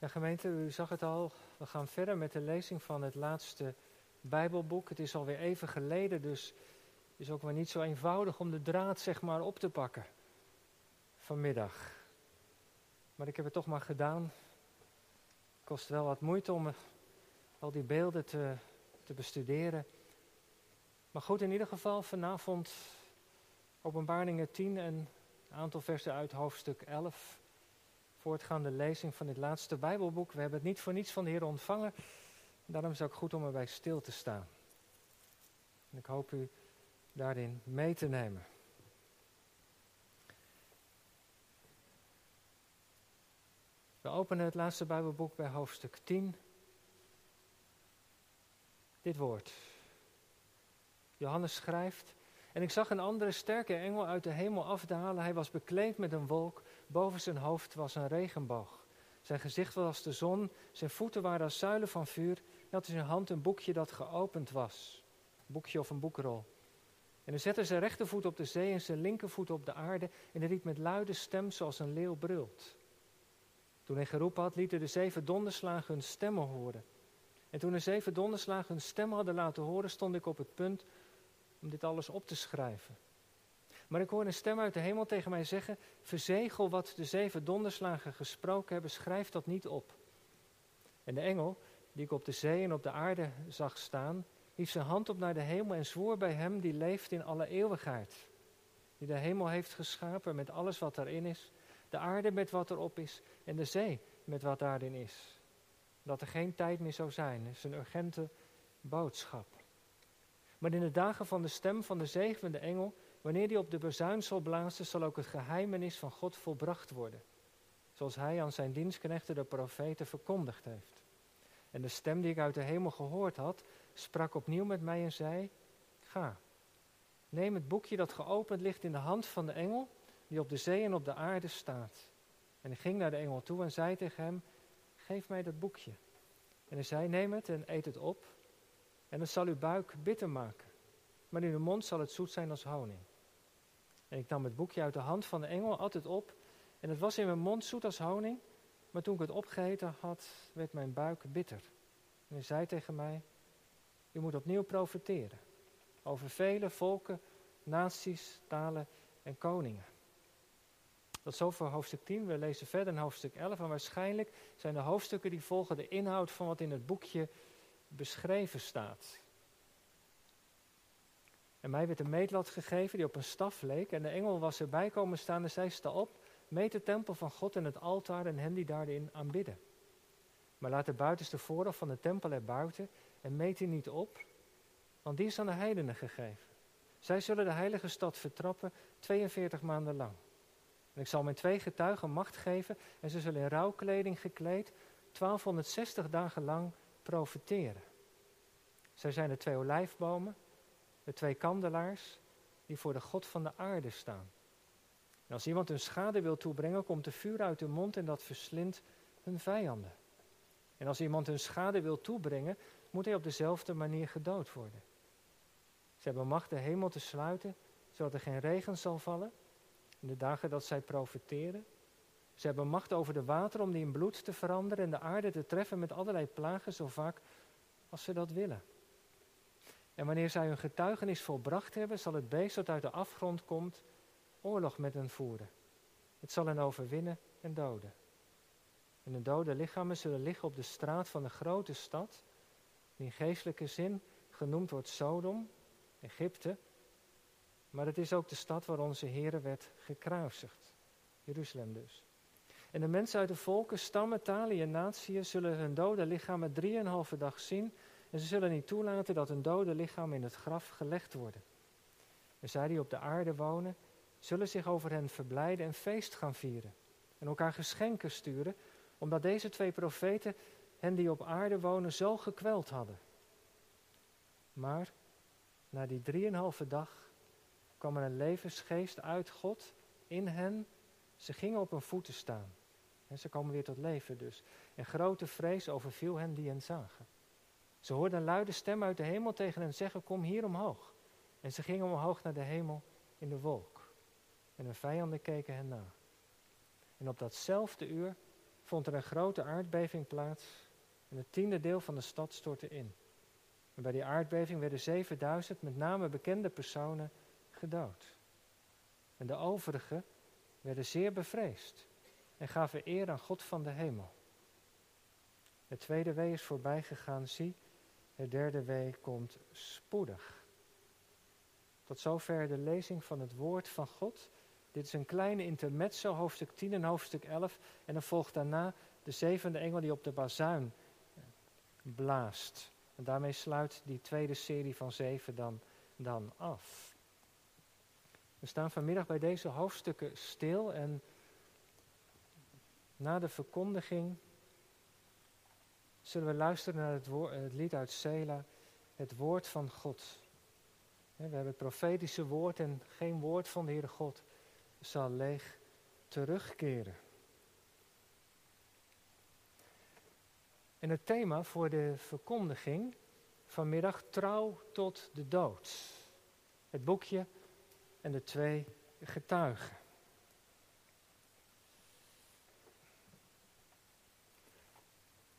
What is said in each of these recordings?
Ja, gemeente, u zag het al. We gaan verder met de lezing van het laatste Bijbelboek. Het is alweer even geleden, dus het is ook maar niet zo eenvoudig om de draad zeg maar op te pakken vanmiddag. Maar ik heb het toch maar gedaan. Het kost wel wat moeite om al die beelden te, te bestuderen. Maar goed, in ieder geval vanavond openbaringen 10 en een aantal versen uit hoofdstuk 11 voortgaande lezing van dit laatste Bijbelboek. We hebben het niet voor niets van de Heer ontvangen. Daarom is het ook goed om erbij stil te staan. En ik hoop u daarin mee te nemen. We openen het laatste Bijbelboek bij hoofdstuk 10. Dit woord. Johannes schrijft. En ik zag een andere sterke engel uit de hemel afdalen. Hij was bekleed met een wolk. Boven zijn hoofd was een regenboog. Zijn gezicht was als de zon. Zijn voeten waren als zuilen van vuur. Hij had in zijn hand een boekje dat geopend was. Een boekje of een boekrol. En hij zette zijn rechtervoet op de zee en zijn linkervoet op de aarde. En hij riep met luide stem zoals een leeuw brult. Toen hij geroepen had, lieten de zeven donderslagen hun stemmen horen. En toen de zeven donderslagen hun stem hadden laten horen, stond ik op het punt om dit alles op te schrijven. Maar ik hoor een stem uit de hemel tegen mij zeggen: Verzegel wat de zeven donderslagen gesproken hebben, schrijf dat niet op. En de engel, die ik op de zee en op de aarde zag staan, hief zijn hand op naar de hemel en zwoer bij hem die leeft in alle eeuwigheid. Die de hemel heeft geschapen met alles wat erin is, de aarde met wat erop is en de zee met wat daarin is. Dat er geen tijd meer zou zijn, is een urgente boodschap. Maar in de dagen van de stem van de zevende engel, wanneer die op de bezuin zal blazen, zal ook het geheimenis van God volbracht worden. Zoals hij aan zijn dienstknechten de profeten verkondigd heeft. En de stem die ik uit de hemel gehoord had, sprak opnieuw met mij en zei: Ga, neem het boekje dat geopend ligt in de hand van de engel, die op de zee en op de aarde staat. En ik ging naar de engel toe en zei tegen hem: Geef mij dat boekje. En hij zei: Neem het en eet het op. En het zal uw buik bitter maken, maar in uw mond zal het zoet zijn als honing. En ik nam het boekje uit de hand van de engel, at het op, en het was in mijn mond zoet als honing, maar toen ik het opgegeten had, werd mijn buik bitter. En hij zei tegen mij, u moet opnieuw profiteren over vele volken, naties, talen en koningen. Dat is zo voor hoofdstuk 10. We lezen verder in hoofdstuk 11. En waarschijnlijk zijn de hoofdstukken die volgen de inhoud van wat in het boekje beschreven staat. En mij werd een meetlat gegeven die op een staf leek. En de engel was erbij komen staan en zei: Sta op, meet de tempel van God en het altaar en hen die daarin aanbidden. Maar laat de buitenste voorhof van de tempel erbuiten en meet die niet op, want die is aan de heidenen gegeven. Zij zullen de heilige stad vertrappen 42 maanden lang. En ik zal mijn twee getuigen macht geven en ze zullen in rouwkleding gekleed 1260 dagen lang profiteren. Zij zijn de twee olijfbomen, de twee kandelaars, die voor de God van de aarde staan. En als iemand hun schade wil toebrengen, komt de vuur uit hun mond en dat verslindt hun vijanden. En als iemand hun schade wil toebrengen, moet hij op dezelfde manier gedood worden. Ze hebben macht de hemel te sluiten, zodat er geen regen zal vallen in de dagen dat zij profiteren. Ze hebben macht over de water om die in bloed te veranderen en de aarde te treffen met allerlei plagen zo vaak als ze dat willen. En wanneer zij hun getuigenis volbracht hebben, zal het beest dat uit de afgrond komt oorlog met hen voeren. Het zal hen overwinnen en doden. En de dode lichamen zullen liggen op de straat van de grote stad, die in geestelijke zin genoemd wordt Sodom, Egypte. Maar het is ook de stad waar onze Heer werd gekruisigd. Jeruzalem dus. En de mensen uit de volken, stammen, talen en natieën zullen hun dode lichamen drieënhalve dag zien. En ze zullen niet toelaten dat hun dode lichaam in het graf gelegd worden. En zij die op de aarde wonen, zullen zich over hen verblijden en feest gaan vieren. En elkaar geschenken sturen, omdat deze twee profeten hen die op aarde wonen zo gekweld hadden. Maar na die drieënhalve dag kwam er een levensgeest uit God in hen. Ze gingen op hun voeten staan. En ze komen weer tot leven dus. En grote vrees overviel hen die hen zagen. Ze hoorden een luide stem uit de hemel tegen hen zeggen: Kom hier omhoog. En ze gingen omhoog naar de hemel in de wolk. En hun vijanden keken hen na. En op datzelfde uur vond er een grote aardbeving plaats en het tiende deel van de stad stortte in. En bij die aardbeving werden 7000 met name bekende personen gedood. En de overigen werden zeer bevreesd en gaven eer aan God van de hemel. Het tweede wee is voorbij gegaan, zie, het derde wee komt spoedig. Tot zover de lezing van het woord van God. Dit is een kleine intermezzo, hoofdstuk 10 en hoofdstuk 11. En dan volgt daarna de zevende engel die op de bazuin blaast. En daarmee sluit die tweede serie van zeven dan, dan af. We staan vanmiddag bij deze hoofdstukken stil en na de verkondiging zullen we luisteren naar het, woord, het lied uit Sela, het woord van God. We hebben het profetische woord en geen woord van de Heere God zal leeg terugkeren. En het thema voor de verkondiging vanmiddag trouw tot de dood. Het boekje en de twee getuigen.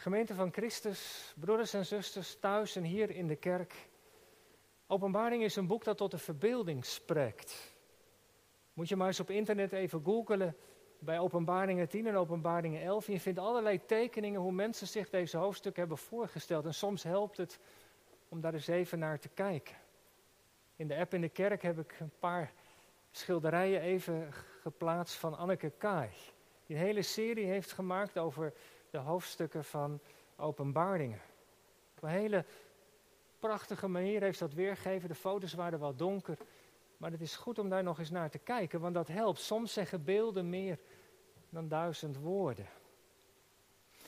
Gemeente van Christus, broeders en zusters, thuis en hier in de kerk. Openbaring is een boek dat tot de verbeelding spreekt. Moet je maar eens op internet even googelen bij Openbaringen 10 en Openbaringen 11. Je vindt allerlei tekeningen hoe mensen zich deze hoofdstuk hebben voorgesteld. En soms helpt het om daar eens even naar te kijken. In de app in de kerk heb ik een paar schilderijen even geplaatst van Anneke Kaai. Die een hele serie heeft gemaakt over de hoofdstukken van Openbaringen. Op een hele prachtige manier heeft dat weergegeven. De foto's waren wel donker. Maar het is goed om daar nog eens naar te kijken, want dat helpt. Soms zeggen beelden meer dan duizend woorden.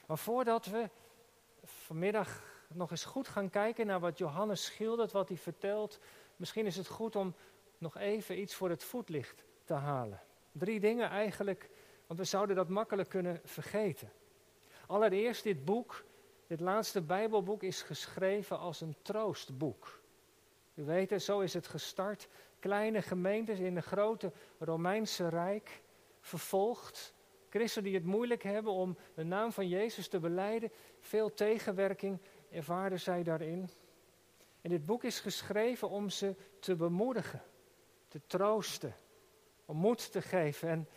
Maar voordat we vanmiddag nog eens goed gaan kijken naar wat Johannes schildert, wat hij vertelt, misschien is het goed om nog even iets voor het voetlicht te halen. Drie dingen eigenlijk, want we zouden dat makkelijk kunnen vergeten. Allereerst, dit boek, dit laatste Bijbelboek, is geschreven als een troostboek. U weet het, zo is het gestart. Kleine gemeentes in een grote Romeinse Rijk, vervolgd. Christen die het moeilijk hebben om de naam van Jezus te beleiden. Veel tegenwerking ervaren zij daarin. En dit boek is geschreven om ze te bemoedigen, te troosten, om moed te geven. En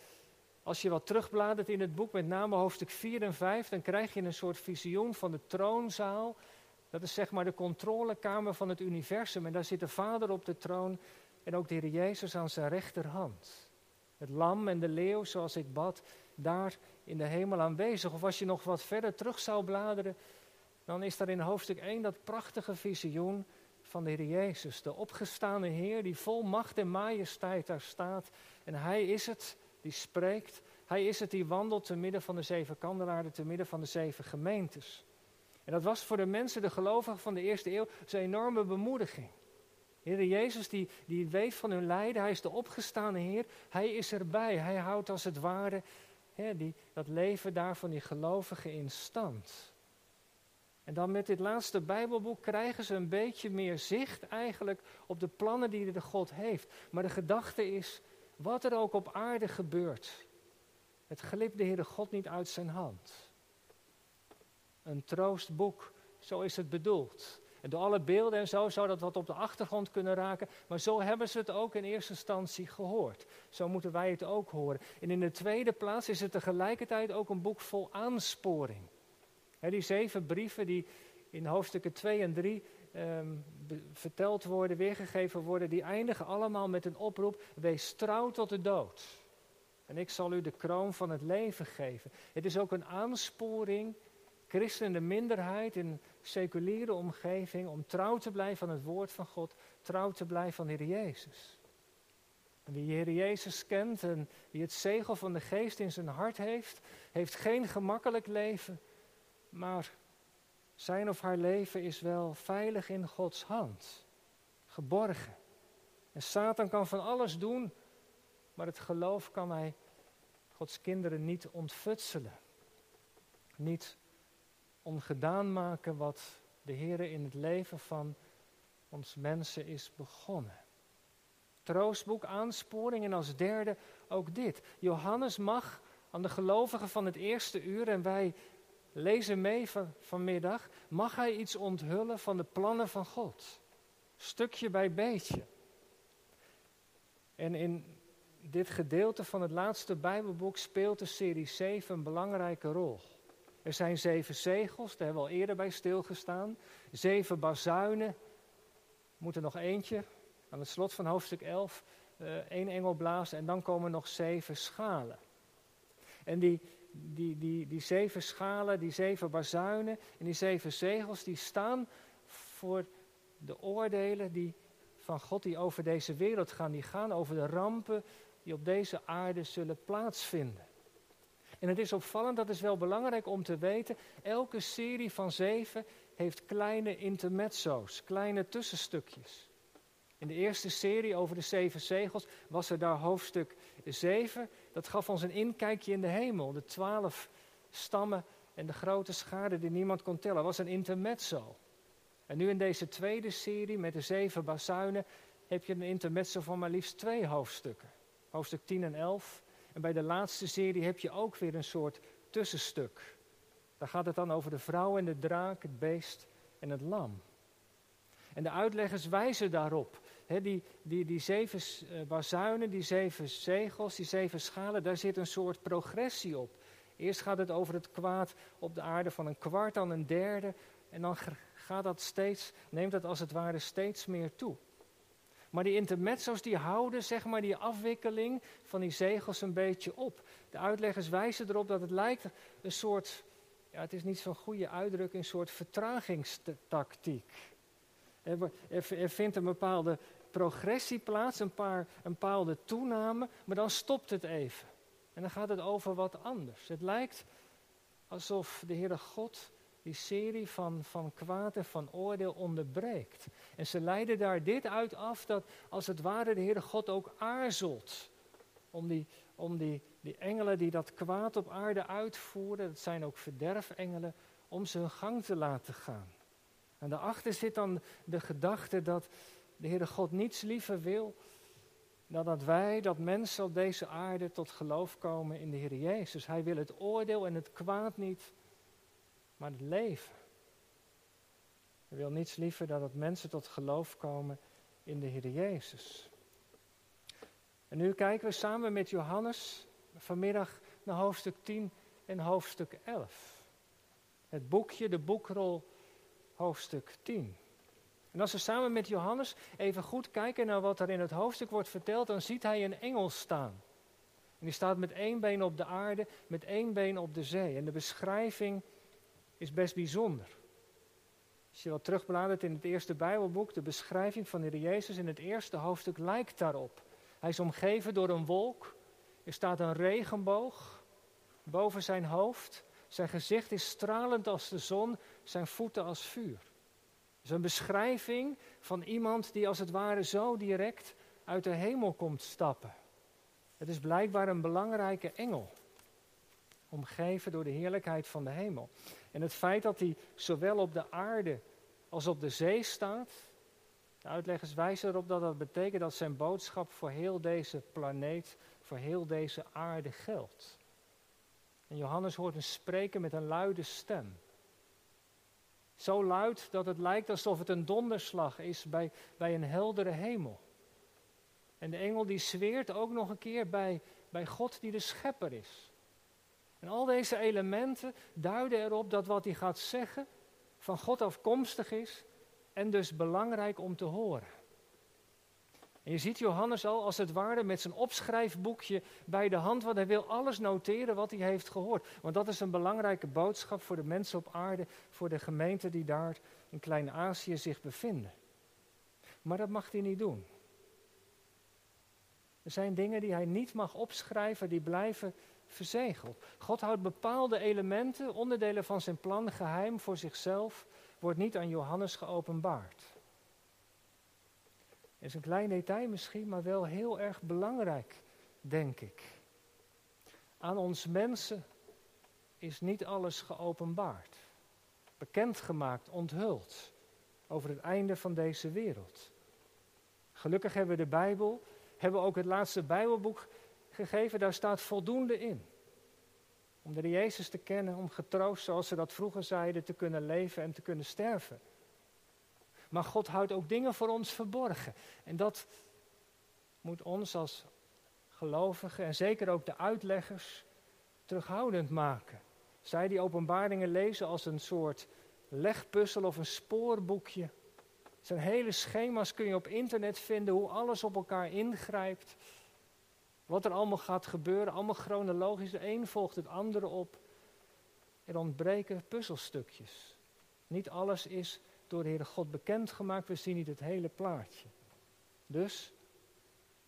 als je wat terugbladert in het boek, met name hoofdstuk 4 en 5, dan krijg je een soort visioen van de troonzaal. Dat is zeg maar de controlekamer van het universum. En daar zit de Vader op de troon en ook de Heer Jezus aan zijn rechterhand. Het lam en de leeuw, zoals ik bad, daar in de hemel aanwezig. Of als je nog wat verder terug zou bladeren, dan is daar in hoofdstuk 1 dat prachtige visioen van de Heer Jezus. De opgestane Heer die vol macht en majesteit daar staat. En Hij is het die spreekt. Hij is het die wandelt te midden van de zeven kandelaarden, te midden van de zeven gemeentes. En dat was voor de mensen, de gelovigen van de eerste eeuw, een enorme bemoediging. Heer Jezus die, die weet van hun lijden, hij is de opgestane Heer, hij is erbij, hij houdt als het ware hè, die, dat leven daar van die gelovigen in stand. En dan met dit laatste Bijbelboek krijgen ze een beetje meer zicht eigenlijk op de plannen die de God heeft. Maar de gedachte is, wat er ook op aarde gebeurt, het glipt de Heere God niet uit zijn hand. Een troostboek, zo is het bedoeld. En door alle beelden en zo zou dat wat op de achtergrond kunnen raken. Maar zo hebben ze het ook in eerste instantie gehoord. Zo moeten wij het ook horen. En in de tweede plaats is het tegelijkertijd ook een boek vol aansporing. die zeven brieven die in hoofdstukken 2 en 3 Ehm, verteld worden, weergegeven worden, die eindigen allemaal met een oproep: wees trouw tot de dood. En ik zal u de kroon van het leven geven. Het is ook een aansporing, christen de minderheid in seculiere omgeving, om trouw te blijven aan het woord van God, trouw te blijven aan de Heer Jezus. En wie Heer Jezus kent en wie het zegel van de geest in zijn hart heeft, heeft geen gemakkelijk leven, maar zijn of haar leven is wel veilig in Gods hand, geborgen. En Satan kan van alles doen, maar het geloof kan hij Gods kinderen niet ontfutselen. Niet ongedaan maken wat de Heer in het leven van ons mensen is begonnen. Troostboek, aansporing en als derde ook dit. Johannes mag aan de gelovigen van het eerste uur en wij lezen mee van, vanmiddag, mag hij iets onthullen van de plannen van God. Stukje bij beetje. En in dit gedeelte van het laatste Bijbelboek speelt de serie 7 een belangrijke rol. Er zijn zeven zegels, daar hebben we al eerder bij stilgestaan. Zeven bazuinen, moet er nog eentje. Aan het slot van hoofdstuk 11 uh, eh, één engel blazen en dan komen nog zeven schalen. En die, die, die, die zeven schalen, die zeven bazuinen en die zeven zegels, die staan voor de oordelen die van God die over deze wereld gaan. Die gaan over de rampen die op deze aarde zullen plaatsvinden. En het is opvallend, dat is wel belangrijk om te weten, elke serie van zeven heeft kleine intermezzo's, kleine tussenstukjes. In de eerste serie over de zeven zegels was er daar hoofdstuk 7. Dat gaf ons een inkijkje in de hemel. De twaalf stammen en de grote schade die niemand kon tellen. was een intermezzo. En nu in deze tweede serie met de zeven bazuinen heb je een intermezzo van maar liefst twee hoofdstukken. Hoofdstuk 10 en 11. En bij de laatste serie heb je ook weer een soort tussenstuk. Daar gaat het dan over de vrouw en de draak, het beest en het lam. En de uitleggers wijzen daarop. die, die, die zeven uh, bazuinen, die zeven zegels, die zeven schalen, daar zit een soort progressie op. Eerst gaat het over het kwaad op de aarde van een kwart, dan een derde. En dan gaat dat steeds, neemt dat als het ware steeds meer toe. Maar die intermezzo's die houden zeg maar die afwikkeling van die zegels een beetje op. De uitleggers wijzen erop dat het lijkt een soort, ja het is niet zo'n goede uitdrukking, een soort vertragingstactiek. Er, vindt een bepaalde progressie plaats, een, paar, een bepaalde toename, maar dan stopt het even. En dan gaat het over wat anders. Het lijkt alsof de Heere God die serie van, van kwaad en van oordeel onderbreekt. En ze leiden daar dit uit af dat als het ware de Heere God ook aarzelt om die, om die, die engelen die dat kwaad op aarde uitvoeren, dat zijn ook verderfengelen, om ze hun gang te laten gaan. En daarachter zit dan de gedachte dat de Heere God niets liever wil dan dat wij, dat mensen op deze aarde tot geloof komen in de Heer Jezus. Hij wil het oordeel en het kwaad niet, maar het leven. Hij wil niets liever dan dat mensen tot geloof komen in de Heer Jezus. En nu kijken we samen met Johannes vanmiddag naar hoofdstuk 10 en hoofdstuk 11. Het boekje, de boekrol hoofdstuk 10. En als we samen met Johannes even goed kijken naar wat er in het hoofdstuk wordt verteld, dan ziet hij een engel staan. En die staat met één been op de aarde, met één been op de zee. En de beschrijving is best bijzonder. Als je wat terugbladert in het eerste Bijbelboek, de beschrijving van de Heer Jezus in het eerste hoofdstuk lijkt daarop. Hij is omgeven door een wolk. Er staat een regenboog boven zijn hoofd. Zijn gezicht is stralend als de zon, zijn voeten als vuur. Is een beschrijving van iemand die als het ware zo direct uit de hemel komt stappen. Het is blijkbaar een belangrijke engel, omgeven door de heerlijkheid van de hemel. En het feit dat hij zowel op de aarde als op de zee staat, de uitleggers wijzen erop dat dat betekent dat zijn boodschap voor heel deze planeet, voor heel deze aarde geldt. En Johannes hoort hem spreken met een luide stem. Zo luid dat het lijkt alsof het een donderslag is bij, bij een heldere hemel. En de engel die zweert ook nog een keer bij, bij God die de schepper is. En al deze elementen duiden erop dat wat hij gaat zeggen van God afkomstig is en dus belangrijk om te horen. En je ziet Johannes al als het ware met zijn opschrijfboekje bij de hand, want hij wil alles noteren wat hij heeft gehoord. Want dat is een belangrijke boodschap voor de mensen op aarde, voor de gemeenten die daar in Klein-Azië zich bevinden. Maar dat mag hij niet doen. Er zijn dingen die hij niet mag opschrijven, die blijven verzegeld. God houdt bepaalde elementen, onderdelen van zijn plan geheim voor zichzelf, wordt niet aan Johannes geopenbaard is een klein detail misschien, maar wel heel erg belangrijk, denk ik. Aan ons mensen is niet alles geopenbaard, bekendgemaakt, onthuld over het einde van deze wereld. Gelukkig hebben we de Bijbel, hebben we ook het laatste Bijbelboek gegeven, daar staat voldoende in. Om de Jezus te kennen, om getroost, zoals ze dat vroeger zeiden, te kunnen leven en te kunnen sterven. Maar God houdt ook dingen voor ons verborgen. En dat moet ons als gelovigen en zeker ook de uitleggers terughoudend maken. Zij die openbaringen lezen als een soort legpuzzel of een spoorboekje. Zijn hele schema's kun je op internet vinden, hoe alles op elkaar ingrijpt. Wat er allemaal gaat gebeuren, allemaal chronologisch. De een volgt het andere op. Er ontbreken puzzelstukjes. Niet alles is door de Heere God bekendgemaakt. We zien niet het hele plaatje. Dus,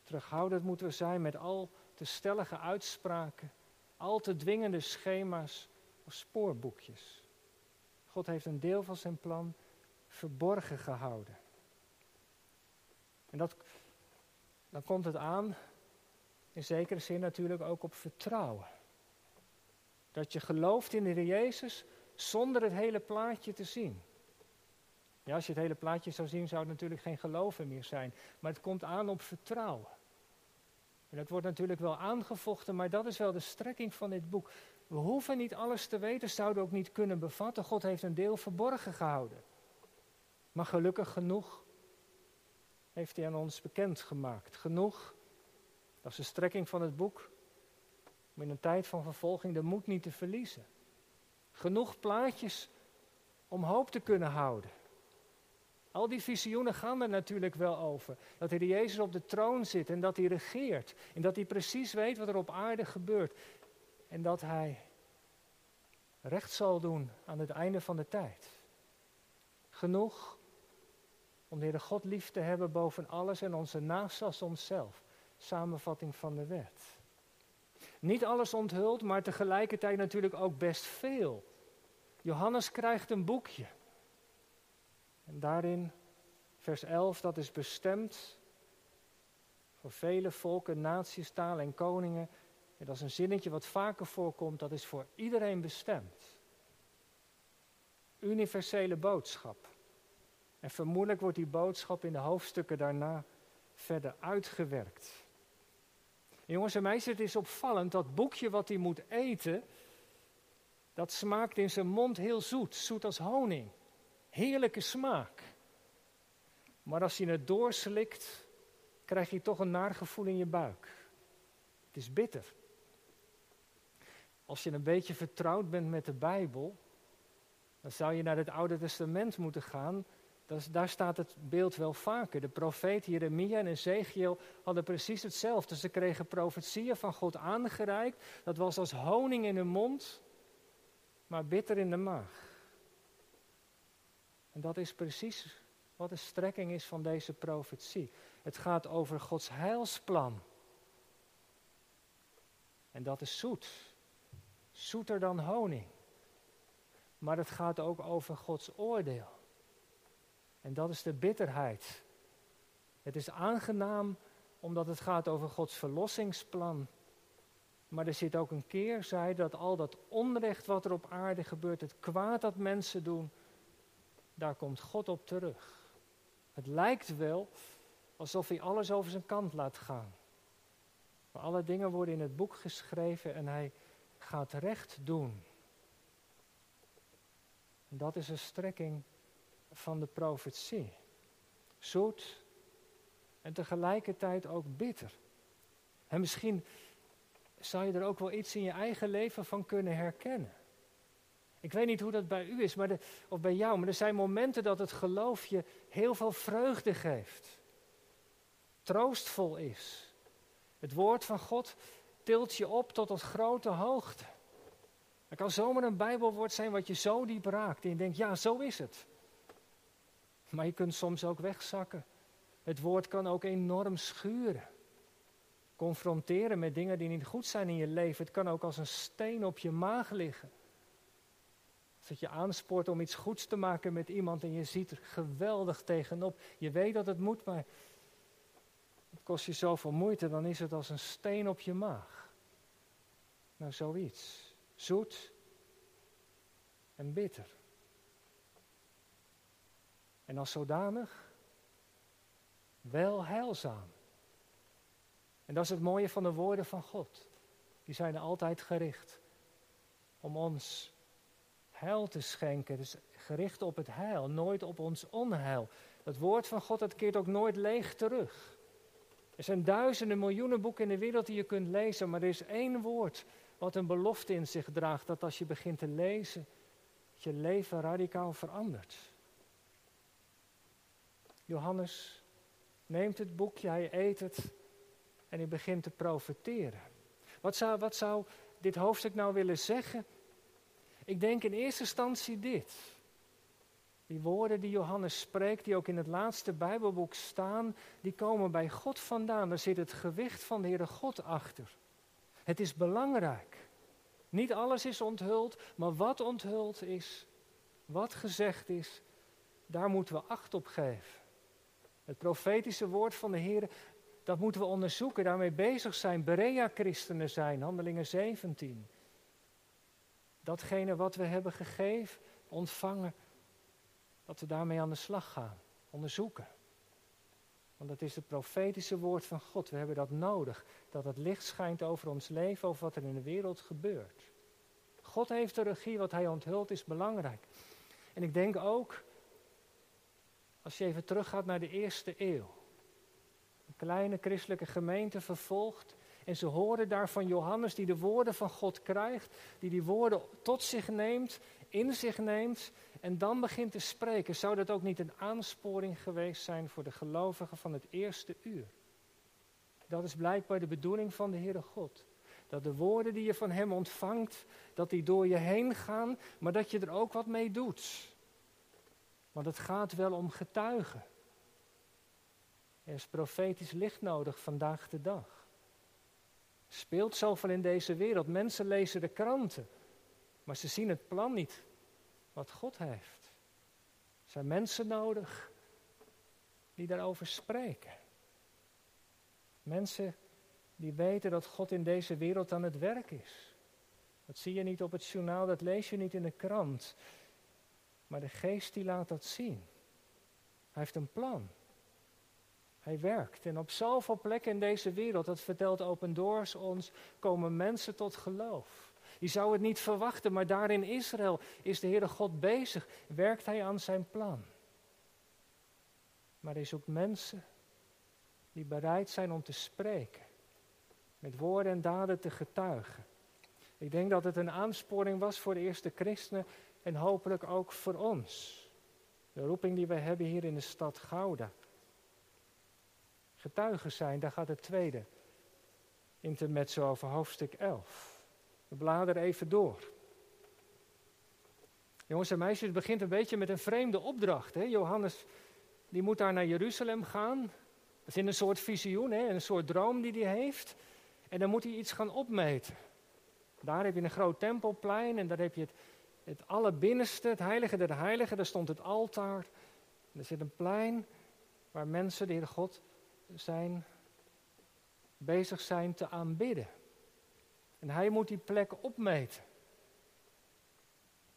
terughoudend moeten we zijn met al te stellige uitspraken, al te dwingende schema's of spoorboekjes. God heeft een deel van zijn plan verborgen gehouden. En dat, dan komt het aan, in zekere zin natuurlijk ook op vertrouwen. Dat je gelooft in de Heer Jezus zonder het hele plaatje te zien. Ja, als je het hele plaatje zou zien, zou het natuurlijk geen geloven meer zijn. Maar het komt aan op vertrouwen. En dat wordt natuurlijk wel aangevochten, maar dat is wel de strekking van dit boek. We hoeven niet alles te weten, zouden ook niet kunnen bevatten. God heeft een deel verborgen gehouden. Maar gelukkig genoeg heeft hij aan ons bekendgemaakt. Genoeg, dat is de strekking van het boek, om in een tijd van vervolging de moed niet te verliezen. Genoeg plaatjes om hoop te kunnen houden. Al die visioenen gaan er natuurlijk wel over. Dat de Jezus op de troon zit en dat hij regeert. En dat hij precies weet wat er op aarde gebeurt. En dat hij recht zal doen aan het einde van de tijd. Genoeg om de Heere God lief te hebben boven alles en onze naast als onszelf. Samenvatting van de wet. Niet alles onthuld, maar tegelijkertijd natuurlijk ook best veel. Johannes krijgt een boekje. En daarin, vers 11, dat is bestemd voor vele volken, naties, talen en koningen. En dat is een zinnetje wat vaker voorkomt, dat is voor iedereen bestemd. Universele boodschap. En vermoedelijk wordt die boodschap in de hoofdstukken daarna verder uitgewerkt. Jongens en meisjes, het is opvallend dat boekje wat hij moet eten, dat smaakt in zijn mond heel zoet, zoet als honing. Heerlijke smaak. Maar als je het doorslikt, krijg je toch een naar gevoel in je buik. Het is bitter. Als je een beetje vertrouwd bent met de Bijbel, dan zou je naar het Oude Testament moeten gaan. Daar staat het beeld wel vaker. De profeet Jeremia en Ezekiel hadden precies hetzelfde. Ze kregen profetieën van God aangereikt. Dat was als honing in hun mond, maar bitter in de maag. En dat is precies wat de strekking is van deze profetie. Het gaat over Gods heilsplan. En dat is zoet. Zoeter dan honing. Maar het gaat ook over Gods oordeel. En dat is de bitterheid. Het is aangenaam omdat het gaat over Gods verlossingsplan. Maar er zit ook een keerzijde dat al dat onrecht wat er op aarde gebeurt, het kwaad dat mensen doen, daar komt God op terug. Het lijkt wel alsof hij alles over zijn kant laat gaan. Maar alle dingen worden in het boek geschreven en hij gaat recht doen. En dat is een strekking van de profetie. Zoet en tegelijkertijd ook bitter. En misschien zou je er ook wel iets in je eigen leven van kunnen herkennen. Ik weet niet hoe dat bij u is, maar of bij jou, maar er zijn momenten dat het geloof je heel veel vreugde geeft. Troostvol is. Het woord van God tilt je op tot een grote hoogte. Het kan zomaar een Bijbelwoord zijn wat je zo diep raakt en je denkt, ja, zo is het. Maar je kunt soms ook wegzakken. Het woord kan ook enorm schuren. Confronteren met dingen die niet goed zijn in je leven. Het kan ook als een steen op je maag liggen. Dat je aanspoort om iets goeds te maken met iemand en je ziet er geweldig tegenop. Je weet dat het moet, maar het kost je zoveel moeite, dan is het als een steen op je maag. Nou, zoiets. Zoet en bitter. En als zodanig wel heilzaam. En dat is het mooie van de woorden van God. Die zijn altijd gericht om ons heil te schenken. Dus gericht op het heil, nooit op ons onheil. Het woord van God, dat keert ook nooit leeg terug. Er zijn duizenden, miljoenen boeken in de wereld die je kunt lezen, maar er is één woord wat een belofte in zich draagt, dat als je begint te lezen, je leven radicaal verandert. Johannes neemt het boekje, hij eet het en hij begint te profeteren. Wat zou, wat zou dit hoofdstuk nou willen zeggen? Ik denk in eerste instantie dit. Die woorden die Johannes spreekt, die ook in het laatste Bijbelboek staan, die komen bij God vandaan. Daar zit het gewicht van de Heere God achter. Het is belangrijk. Niet alles is onthuld, maar wat onthuld is, wat gezegd is, daar moeten we acht op geven. Het profetische woord van de Heer, dat moeten we onderzoeken, daarmee bezig zijn, Berea-christenen zijn, handelingen 17. Datgene wat we hebben gegeven, ontvangen, dat we daarmee aan de slag gaan, onderzoeken. Want dat is het profetische woord van God. We hebben dat nodig. Dat het licht schijnt over ons leven, over wat er in de wereld gebeurt. God heeft de regie, wat hij onthult is belangrijk. En ik denk ook, als je even teruggaat naar de eerste eeuw. Een kleine christelijke gemeente vervolgd. En ze horen daar van Johannes die de woorden van God krijgt. Die die woorden tot zich neemt, in zich neemt en dan begint te spreken, zou dat ook niet een aansporing geweest zijn voor de gelovigen van het eerste uur? Dat is blijkbaar de bedoeling van de Heere God. Dat de woorden die je van Hem ontvangt, dat die door je heen gaan, maar dat je er ook wat mee doet. Want het gaat wel om getuigen. Er is profetisch licht nodig vandaag de dag. Speelt zoveel in deze wereld. Mensen lezen de kranten, maar ze zien het plan niet wat God heeft. Er zijn mensen nodig die daarover spreken. Mensen die weten dat God in deze wereld aan het werk is. Dat zie je niet op het journaal, dat lees je niet in de krant. Maar de geest die laat dat zien. Hij heeft een plan. Hij werkt. En op zoveel plekken in deze wereld, dat vertelt Open Doors ons, komen mensen tot geloof. Je zou het niet verwachten, maar daar in Israël is de Heere God bezig. Werkt Hij aan zijn plan. Maar hij zoekt mensen die bereid zijn om te spreken. Met woorden en daden te getuigen. Ik denk dat het een aansporing was voor de eerste christenen en hopelijk ook voor ons. De roeping die wij hebben hier in de stad Gouda. Getuigen zijn, daar gaat het tweede intermezzo over hoofdstuk 11. We bladeren even door. Jongens en meisjes, het begint een beetje met een vreemde opdracht. Hè? Johannes die moet daar naar Jeruzalem gaan. Dat is in een soort visioen, hè? een soort droom die hij heeft. En dan moet hij iets gaan opmeten. Daar heb je een groot tempelplein en daar heb je het, het allerbinnenste, het heilige der heiligen. Daar stond het altaar. er zit een plein waar mensen, de Heer God, zijn, bezig zijn te aanbidden. En hij moet die plek opmeten.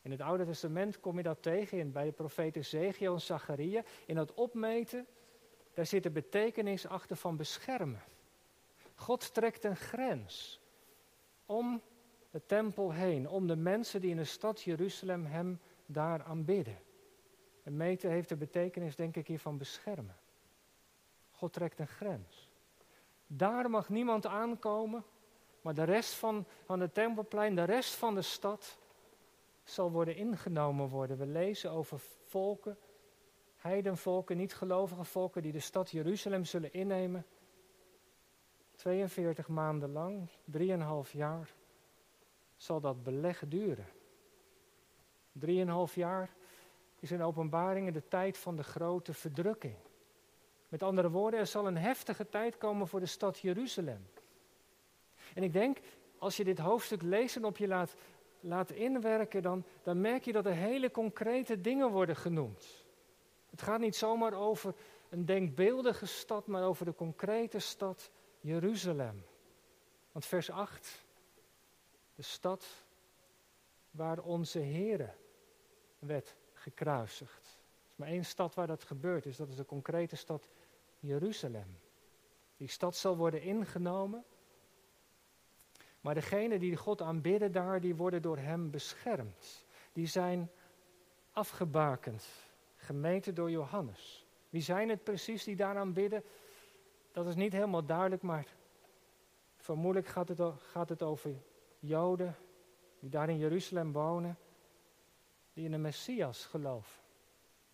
In het Oude Testament kom je dat tegen in, bij de profeten Ezekiel en Zacharia. In dat opmeten, daar zit de betekenis achter van beschermen. God trekt een grens om de tempel heen, om de mensen die in de stad Jeruzalem hem daar aanbidden. En meten heeft de betekenis, denk ik, hier van beschermen. God trekt een grens. Daar mag niemand aankomen maar de rest van, van het tempelplein, de rest van de stad, zal worden ingenomen worden. We lezen over volken, heidenvolken, niet-gelovige volken, die de stad Jeruzalem zullen innemen. 42 maanden lang, 3,5 jaar, zal dat beleg duren. 3,5 jaar is in openbaringen de tijd van de grote verdrukking. Met andere woorden, er zal een heftige tijd komen voor de stad Jeruzalem. En ik denk, als je dit hoofdstuk leest en op je laat, laat inwerken, dan, dan merk je dat er hele concrete dingen worden genoemd. Het gaat niet zomaar over een denkbeeldige stad, maar over de concrete stad Jeruzalem. Want vers 8, de stad waar onze Here werd gekruisigd. Er is maar één stad waar dat gebeurt is, dat is de concrete stad Jeruzalem. Die stad zal worden ingenomen Maar degenen die God aanbidden daar, die worden door hem beschermd. Die zijn afgebakend, gemeten door Johannes. Wie zijn het precies die daar aanbidden? Dat is niet helemaal duidelijk, maar vermoedelijk gaat het, gaat het over Joden die daar in Jeruzalem wonen, die in de Messias geloven,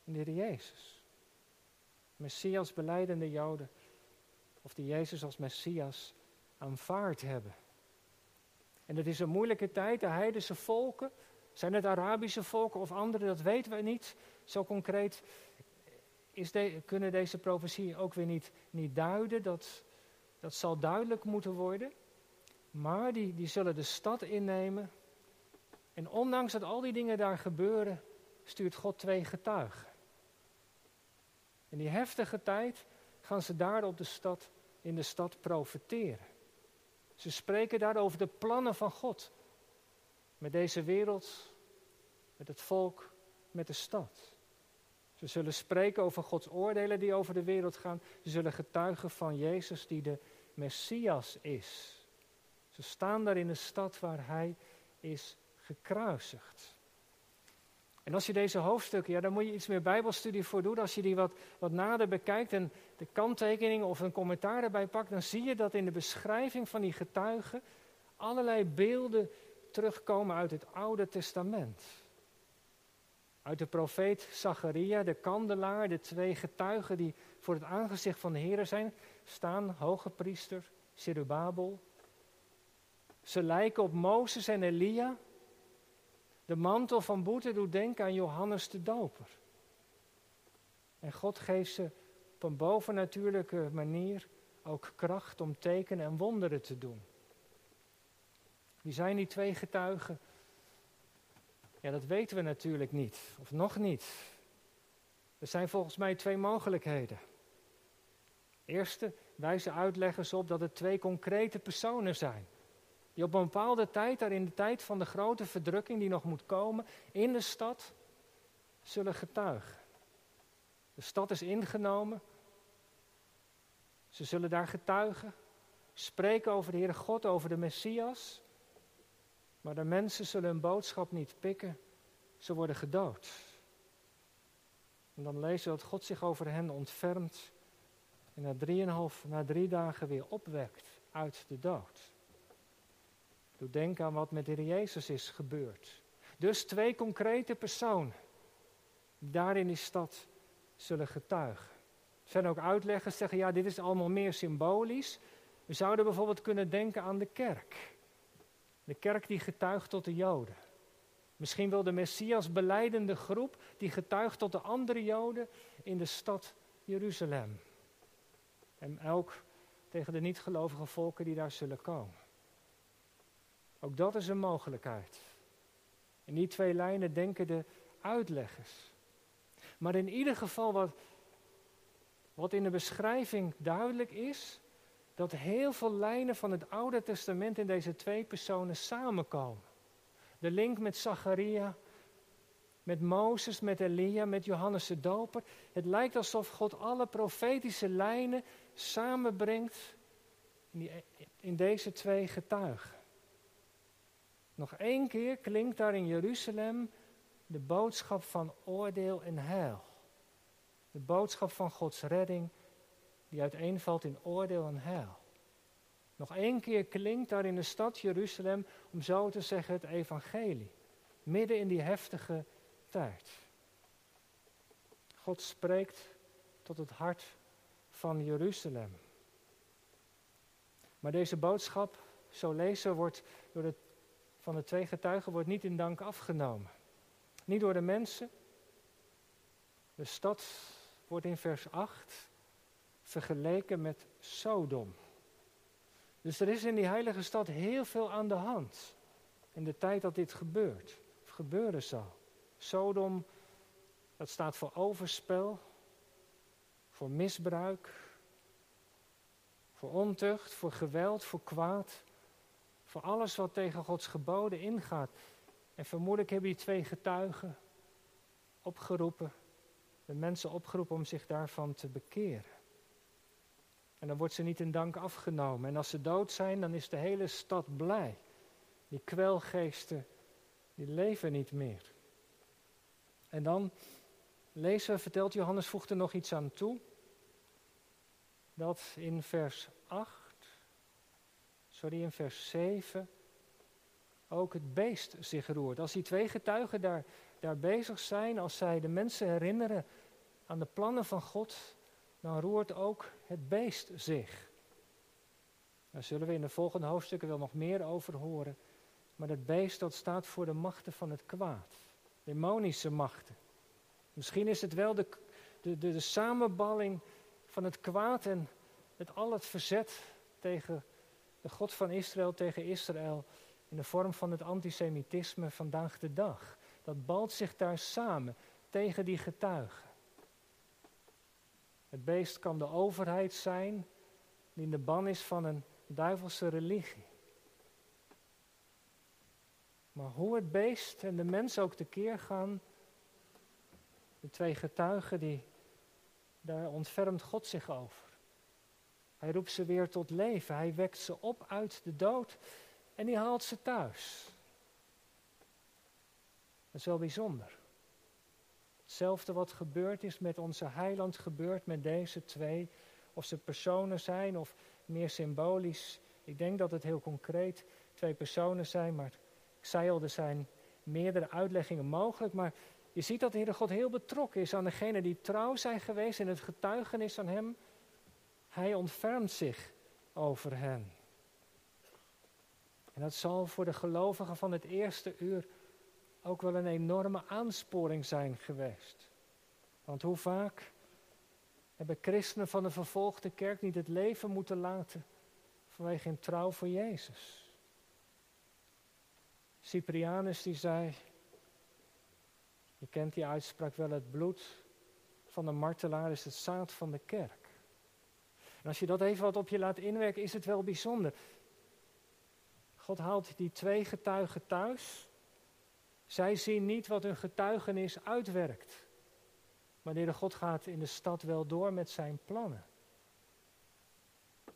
in de Heer Jezus. Messias beleidende Joden, of die Jezus als Messias aanvaard hebben. En het is een moeilijke tijd, de heidense volken, zijn het Arabische volken of andere, dat weten we niet. Zo concreet is de, kunnen deze profetieën ook weer niet, niet duiden, dat, dat zal duidelijk moeten worden. Maar die, zullen de stad innemen. En ondanks dat al die dingen daar gebeuren, stuurt God twee getuigen. In die heftige tijd gaan ze daar op de stad, in de stad profeteren. Ze spreken daar over de plannen van God. Met deze wereld, met het volk, met de stad. Ze zullen spreken over Gods oordelen die over de wereld gaan. Ze zullen getuigen van Jezus die de Messias is. Ze staan daar in de stad waar hij is gekruisigd. En als je deze hoofdstukken, ja, daar moet je iets meer Bijbelstudie voor doen. Als je die wat, wat nader bekijkt en de kanttekeningen of een commentaar erbij pakt, dan zie je dat in de beschrijving van die getuigen allerlei beelden terugkomen uit het Oude Testament. Uit de profeet Zacharia, de kandelaar, de twee getuigen die voor het aangezicht van de Heer zijn, staan hoge priester Zerubabel. Ze lijken op Mozes en Elia. De mantel van boete doet denken aan Johannes de Doper. En God geeft ze op een bovennatuurlijke manier ook kracht om tekenen en wonderen te doen. Wie zijn die twee getuigen? Ja, dat weten we natuurlijk niet, of nog niet. Er zijn volgens mij twee mogelijkheden. Eerste wijzen uitleggers op dat het twee concrete personen zijn. Die op een bepaalde tijd, daar in de tijd van de grote verdrukking die nog moet komen, in de stad zullen getuigen. De stad is ingenomen. Ze zullen daar getuigen, spreken over de Heere God, over de Messias. Maar de mensen zullen hun boodschap niet pikken. Ze worden gedood. En dan lezen we dat God zich over hen ontfermt en na drieënhalf, na drie dagen weer opwekt uit de dood. Doe denken aan wat met de Heer Jezus is gebeurd. Dus twee concrete personen die daar in die stad zullen getuigen. Er zijn ook uitleggers die zeggen, ja, dit is allemaal meer symbolisch. We zouden bijvoorbeeld kunnen denken aan de kerk. De kerk die getuigt tot de Joden. Misschien wel de Messias beleidende groep die getuigt tot de andere Joden in de stad Jeruzalem. En ook tegen de niet-gelovige volken die daar zullen komen. Ook dat is een mogelijkheid. In die twee lijnen denken de uitleggers. Maar in ieder geval wat, wat in de beschrijving duidelijk is, dat heel veel lijnen van het Oude Testament in deze twee personen samenkomen. De link met Zacharia, met Mozes, met Elia, met Johannes de Doper. Het lijkt alsof God alle profetische lijnen samenbrengt in, die, in deze twee getuigen. Nog één keer klinkt daar in Jeruzalem de boodschap van oordeel en heil. De boodschap van Gods redding die uiteenvalt in oordeel en heil. Nog één keer klinkt daar in de stad Jeruzalem, om zo te zeggen, het evangelie. Midden in die heftige tijd. God spreekt tot het hart van Jeruzalem. Maar deze boodschap, zo lezen, wordt door de van de twee getuigen wordt niet in dank afgenomen. Niet door de mensen. De stad wordt in vers 8 vergeleken met Sodom. Dus er is in die heilige stad heel veel aan de hand. In de tijd dat dit gebeurt. Of gebeurde zo. Sodom, dat staat voor overspel. Voor misbruik. Voor ontucht, voor geweld, voor kwaad. Voor alles wat tegen Gods geboden ingaat. En vermoedelijk hebben die twee getuigen opgeroepen, de mensen opgeroepen om zich daarvan te bekeren. En dan wordt ze niet in dank afgenomen. En als ze dood zijn, dan is de hele stad blij. Die kwelgeesten, die leven niet meer. En dan lezen we, vertelt Johannes, voegt er nog iets aan toe. Dat in vers 8, sorry, in vers 7, ook het beest zich roert. Als die twee getuigen daar, daar bezig zijn, als zij de mensen herinneren aan de plannen van God, dan roert ook het beest zich. Daar zullen we in de volgende hoofdstukken wel nog meer over horen. Maar het beest dat staat voor de machten van het kwaad. Demonische machten. Misschien is het wel de, de, de, de samenballing van het kwaad en het al het verzet tegen de God van Israël, tegen Israël. In de vorm van het antisemitisme vandaag de dag. Dat balt zich daar samen tegen die getuigen. Het beest kan de overheid zijn die in de ban is van een duivelse religie. Maar hoe het beest en de mens ook tekeer gaan, de twee getuigen, die, daar ontfermt God zich over. Hij roept ze weer tot leven, hij wekt ze op uit de dood en die haalt ze thuis. Dat is wel bijzonder. Hetzelfde wat gebeurd is met onze heiland gebeurt met deze twee. Of ze personen zijn of meer symbolisch. Ik denk dat het heel concreet twee personen zijn, maar ik zei al, er zijn meerdere uitleggingen mogelijk. Maar je ziet dat de Heere God heel betrokken is aan degenen die trouw zijn geweest in het getuigenis aan Hem. Hij ontfermt zich over hen. En dat zal voor de gelovigen van het eerste uur ook wel een enorme aansporing zijn geweest. Want hoe vaak hebben christenen van de vervolgde kerk niet het leven moeten laten vanwege hun trouw voor Jezus? Cyprianus die zei, je kent die uitspraak wel, het bloed van de martelaar is het zaad van de kerk. En als je dat even wat op je laat inwerken, is het wel bijzonder. God haalt die twee getuigen thuis zij zien niet wat hun getuigenis uitwerkt. Maar de God gaat in de stad wel door met zijn plannen.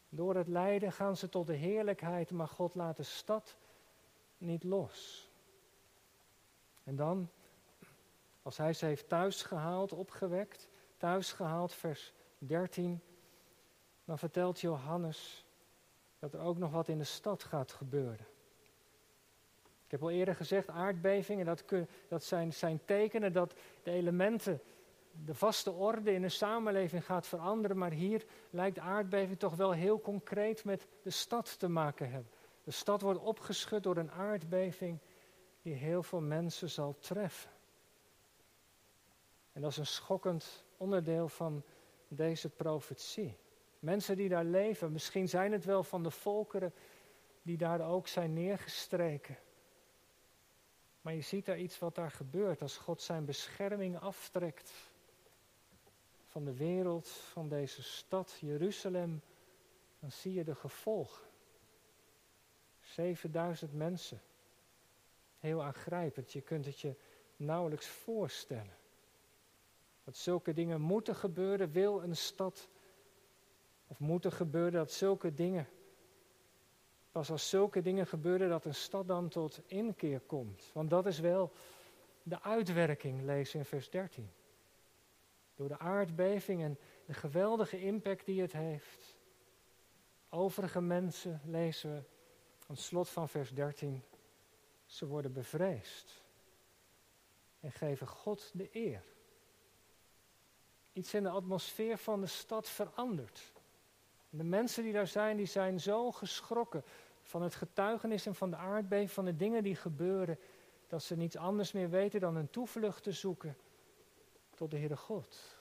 Door het lijden gaan ze tot de heerlijkheid, maar God laat de stad niet los. En dan, als hij ze heeft thuisgehaald, opgewekt, thuisgehaald, vers 13, dan vertelt Johannes dat er ook nog wat in de stad gaat gebeuren. Ik heb al eerder gezegd, aardbevingen, dat, dat zijn, zijn tekenen dat de elementen, de vaste orde in een samenleving gaat veranderen. Maar hier lijkt aardbeving toch wel heel concreet met de stad te maken hebben. De stad wordt opgeschud door een aardbeving die heel veel mensen zal treffen. En dat is een schokkend onderdeel van deze profetie. Mensen die daar leven, misschien zijn het wel van de volkeren die daar ook zijn neergestreken. Maar je ziet daar iets wat daar gebeurt als God zijn bescherming aftrekt van de wereld, van deze stad, Jeruzalem. Dan zie je de gevolgen. 7000 mensen. Heel aangrijpend. Je kunt het je nauwelijks voorstellen. Dat zulke dingen moeten gebeuren, wil een stad. Of moeten gebeuren dat zulke dingen Pas als zulke dingen gebeuren dat een stad dan tot inkeer komt. Want dat is wel de uitwerking, lees in vers 13. Door de aardbeving en de geweldige impact die het heeft. Overige mensen, lezen we aan het slot van vers 13, ze worden bevreesd en geven God de eer. Iets in de atmosfeer van de stad verandert. De mensen die daar zijn, die zijn zo geschrokken van het getuigenis en van de aardbeving, van de dingen die gebeuren, dat ze niets anders meer weten dan een toevlucht te zoeken tot de Heere God.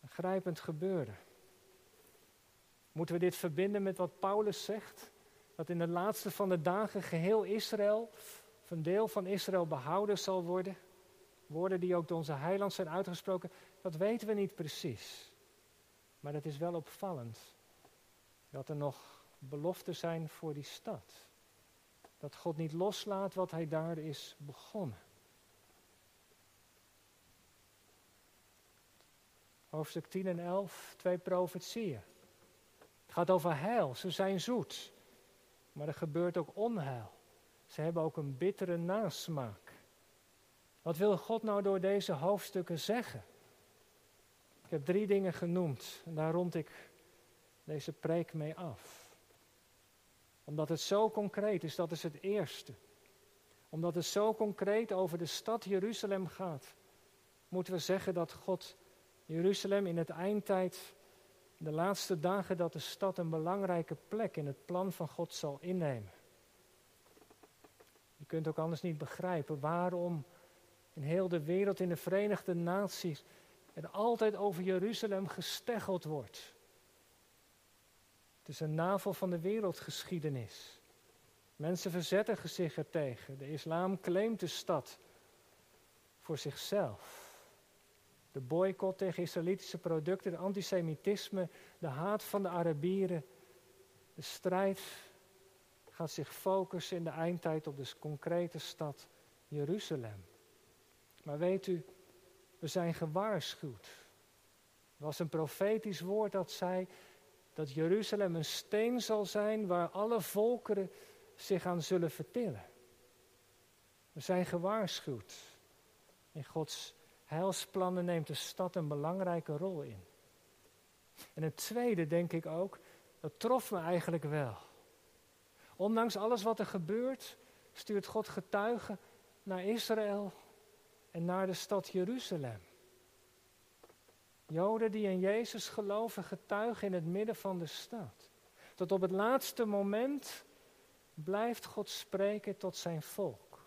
Een grijpend gebeuren. Moeten we dit verbinden met wat Paulus zegt? Dat in de laatste van de dagen geheel Israël, of een deel van Israël behouden zal worden. Woorden die ook door onze heiland zijn uitgesproken, dat weten we niet precies. Maar het is wel opvallend dat er nog beloften zijn voor die stad. Dat God niet loslaat wat hij daar is begonnen. Hoofdstuk 10 en 11, twee profetieën. Het gaat over heil. Ze zijn zoet. Maar er gebeurt ook onheil. Ze hebben ook een bittere nasmaak. Wat wil God nou door deze hoofdstukken zeggen? Heb drie dingen genoemd en daar rond ik deze preek mee af. Omdat het zo concreet is, dat is het eerste. Omdat het zo concreet over de stad Jeruzalem gaat, moeten we zeggen dat God Jeruzalem in het eindtijd, de laatste dagen, dat de stad een belangrijke plek in het plan van God zal innemen. Je kunt ook anders niet begrijpen waarom in heel de wereld, in de Verenigde Naties, er altijd over Jeruzalem gesteggeld wordt. Het is een navel van de wereldgeschiedenis. Mensen verzetten zich ertegen. De islam claimt de stad voor zichzelf. De boycott tegen Israëlitische producten, de antisemitisme, de haat van de Arabieren. De strijd gaat zich focussen in de eindtijd op de concrete stad Jeruzalem. Maar weet u, we zijn gewaarschuwd. Er was een profetisch woord dat zei dat Jeruzalem een steen zal zijn waar alle volkeren zich aan zullen vertillen. We zijn gewaarschuwd. In Gods heilsplannen neemt de stad een belangrijke rol in. En het tweede denk ik ook, dat trof me eigenlijk wel. Ondanks alles wat er gebeurt, stuurt God getuigen naar Israël en naar de stad Jeruzalem. Joden die in Jezus geloven, getuigen in het midden van de stad. Tot op het laatste moment blijft God spreken tot zijn volk.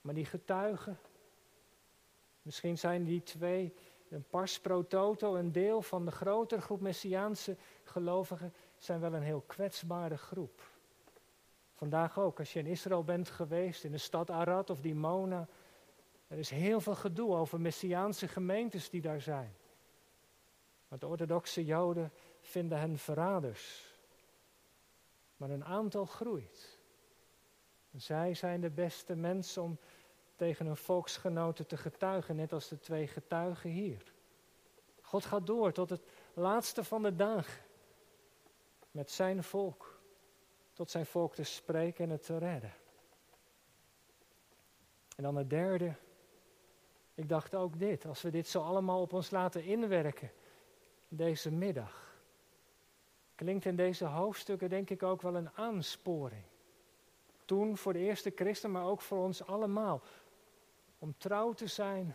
Maar die getuigen, misschien zijn die twee, een pars pro toto, een deel van de grotere groep Messiaanse gelovigen, zijn wel een heel kwetsbare groep. Vandaag ook, als je in Israël bent geweest, in de stad Arad of Dimona, er is heel veel gedoe over Messiaanse gemeentes die daar zijn. Maar de orthodoxe Joden vinden hen verraders. Maar een aantal groeit. Zij zijn de beste mensen om tegen hun volksgenoten te getuigen, net als de twee getuigen hier. God gaat door tot het laatste van de dagen met zijn volk, tot zijn volk te spreken en het te redden. En dan het derde, ik dacht ook dit, als we dit zo allemaal op ons laten inwerken, deze middag, klinkt in deze hoofdstukken denk ik ook wel een aansporing. Toen voor de eerste christen, maar ook voor ons allemaal, om trouw te zijn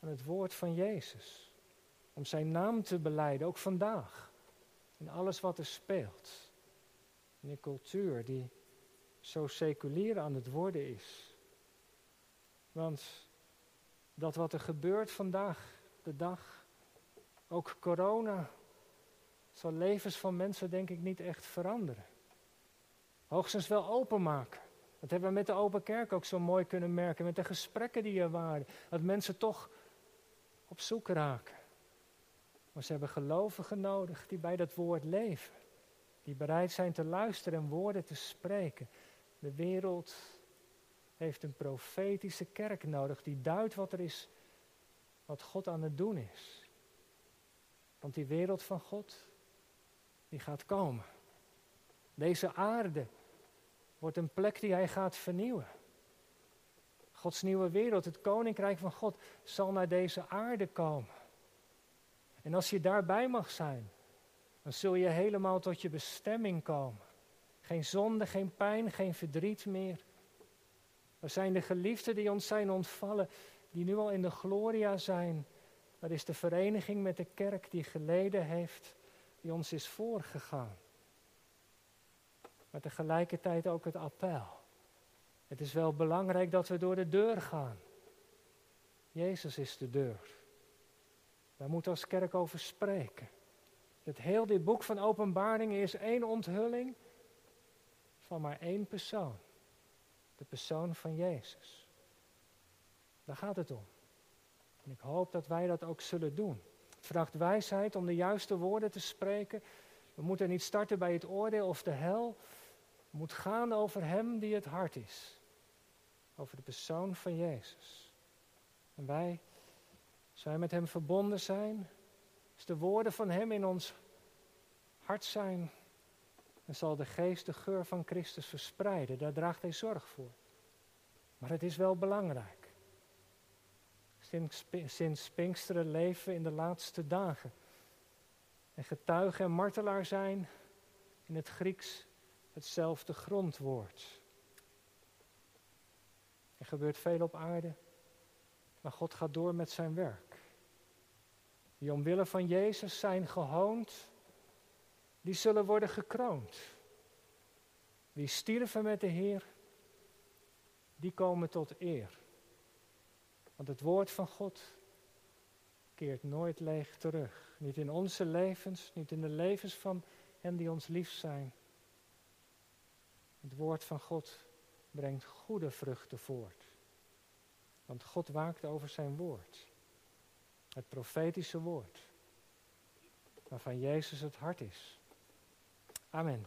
aan het woord van Jezus. Om zijn naam te beleiden, ook vandaag, in alles wat er speelt. In een cultuur die zo seculier aan het worden is. Want dat wat er gebeurt vandaag, de dag, ook corona, zal levens van mensen denk ik niet echt veranderen. Hoogstens wel openmaken. Dat hebben we met de Open Kerk ook zo mooi kunnen merken, met de gesprekken die er waren. Dat mensen toch op zoek raken. Maar ze hebben gelovigen nodig die bij dat woord leven. Die bereid zijn te luisteren en woorden te spreken. De wereld heeft een profetische kerk nodig die duidt wat er is, wat God aan het doen is. Want die wereld van God, die gaat komen. Deze aarde wordt een plek die hij gaat vernieuwen. Gods nieuwe wereld, het koninkrijk van God, zal naar deze aarde komen. En als je daarbij mag zijn, dan zul je helemaal tot je bestemming komen. Geen zonde, geen pijn, geen verdriet meer. Er zijn de geliefden die ons zijn ontvallen, die nu al in de gloria zijn. Dat is de vereniging met de kerk die geleden heeft, die ons is voorgegaan. Maar tegelijkertijd ook het appel. Het is wel belangrijk dat we door de deur gaan. Jezus is de deur. Daar moeten als kerk over spreken. Het heel dit boek van openbaringen is één onthulling van maar één persoon. De persoon van Jezus. Daar gaat het om. En ik hoop dat wij dat ook zullen doen. Het vraagt wijsheid om de juiste woorden te spreken. We moeten niet starten bij het oordeel of de hel. Moet gaan over Hem die het hart is. Over de persoon van Jezus. En wij, als wij met Hem verbonden zijn, is de woorden van Hem in ons hart zijn, dan zal de geest de geur van Christus verspreiden. Daar draagt hij zorg voor. Maar het is wel belangrijk. Sinds, sinds Pinksteren leven in de laatste dagen. En getuige en martelaar zijn in het Grieks hetzelfde grondwoord. Er gebeurt veel op aarde, maar God gaat door met zijn werk. Die omwille van Jezus zijn gehoond, die zullen worden gekroond. Wie stierven met de Heer, die komen tot eer. Want het woord van God keert nooit leeg terug. Niet in onze levens, niet in de levens van hen die ons lief zijn. Het woord van God brengt goede vruchten voort. Want God waakt over zijn woord. Het profetische woord. Waarvan Jezus het hart is. Amen.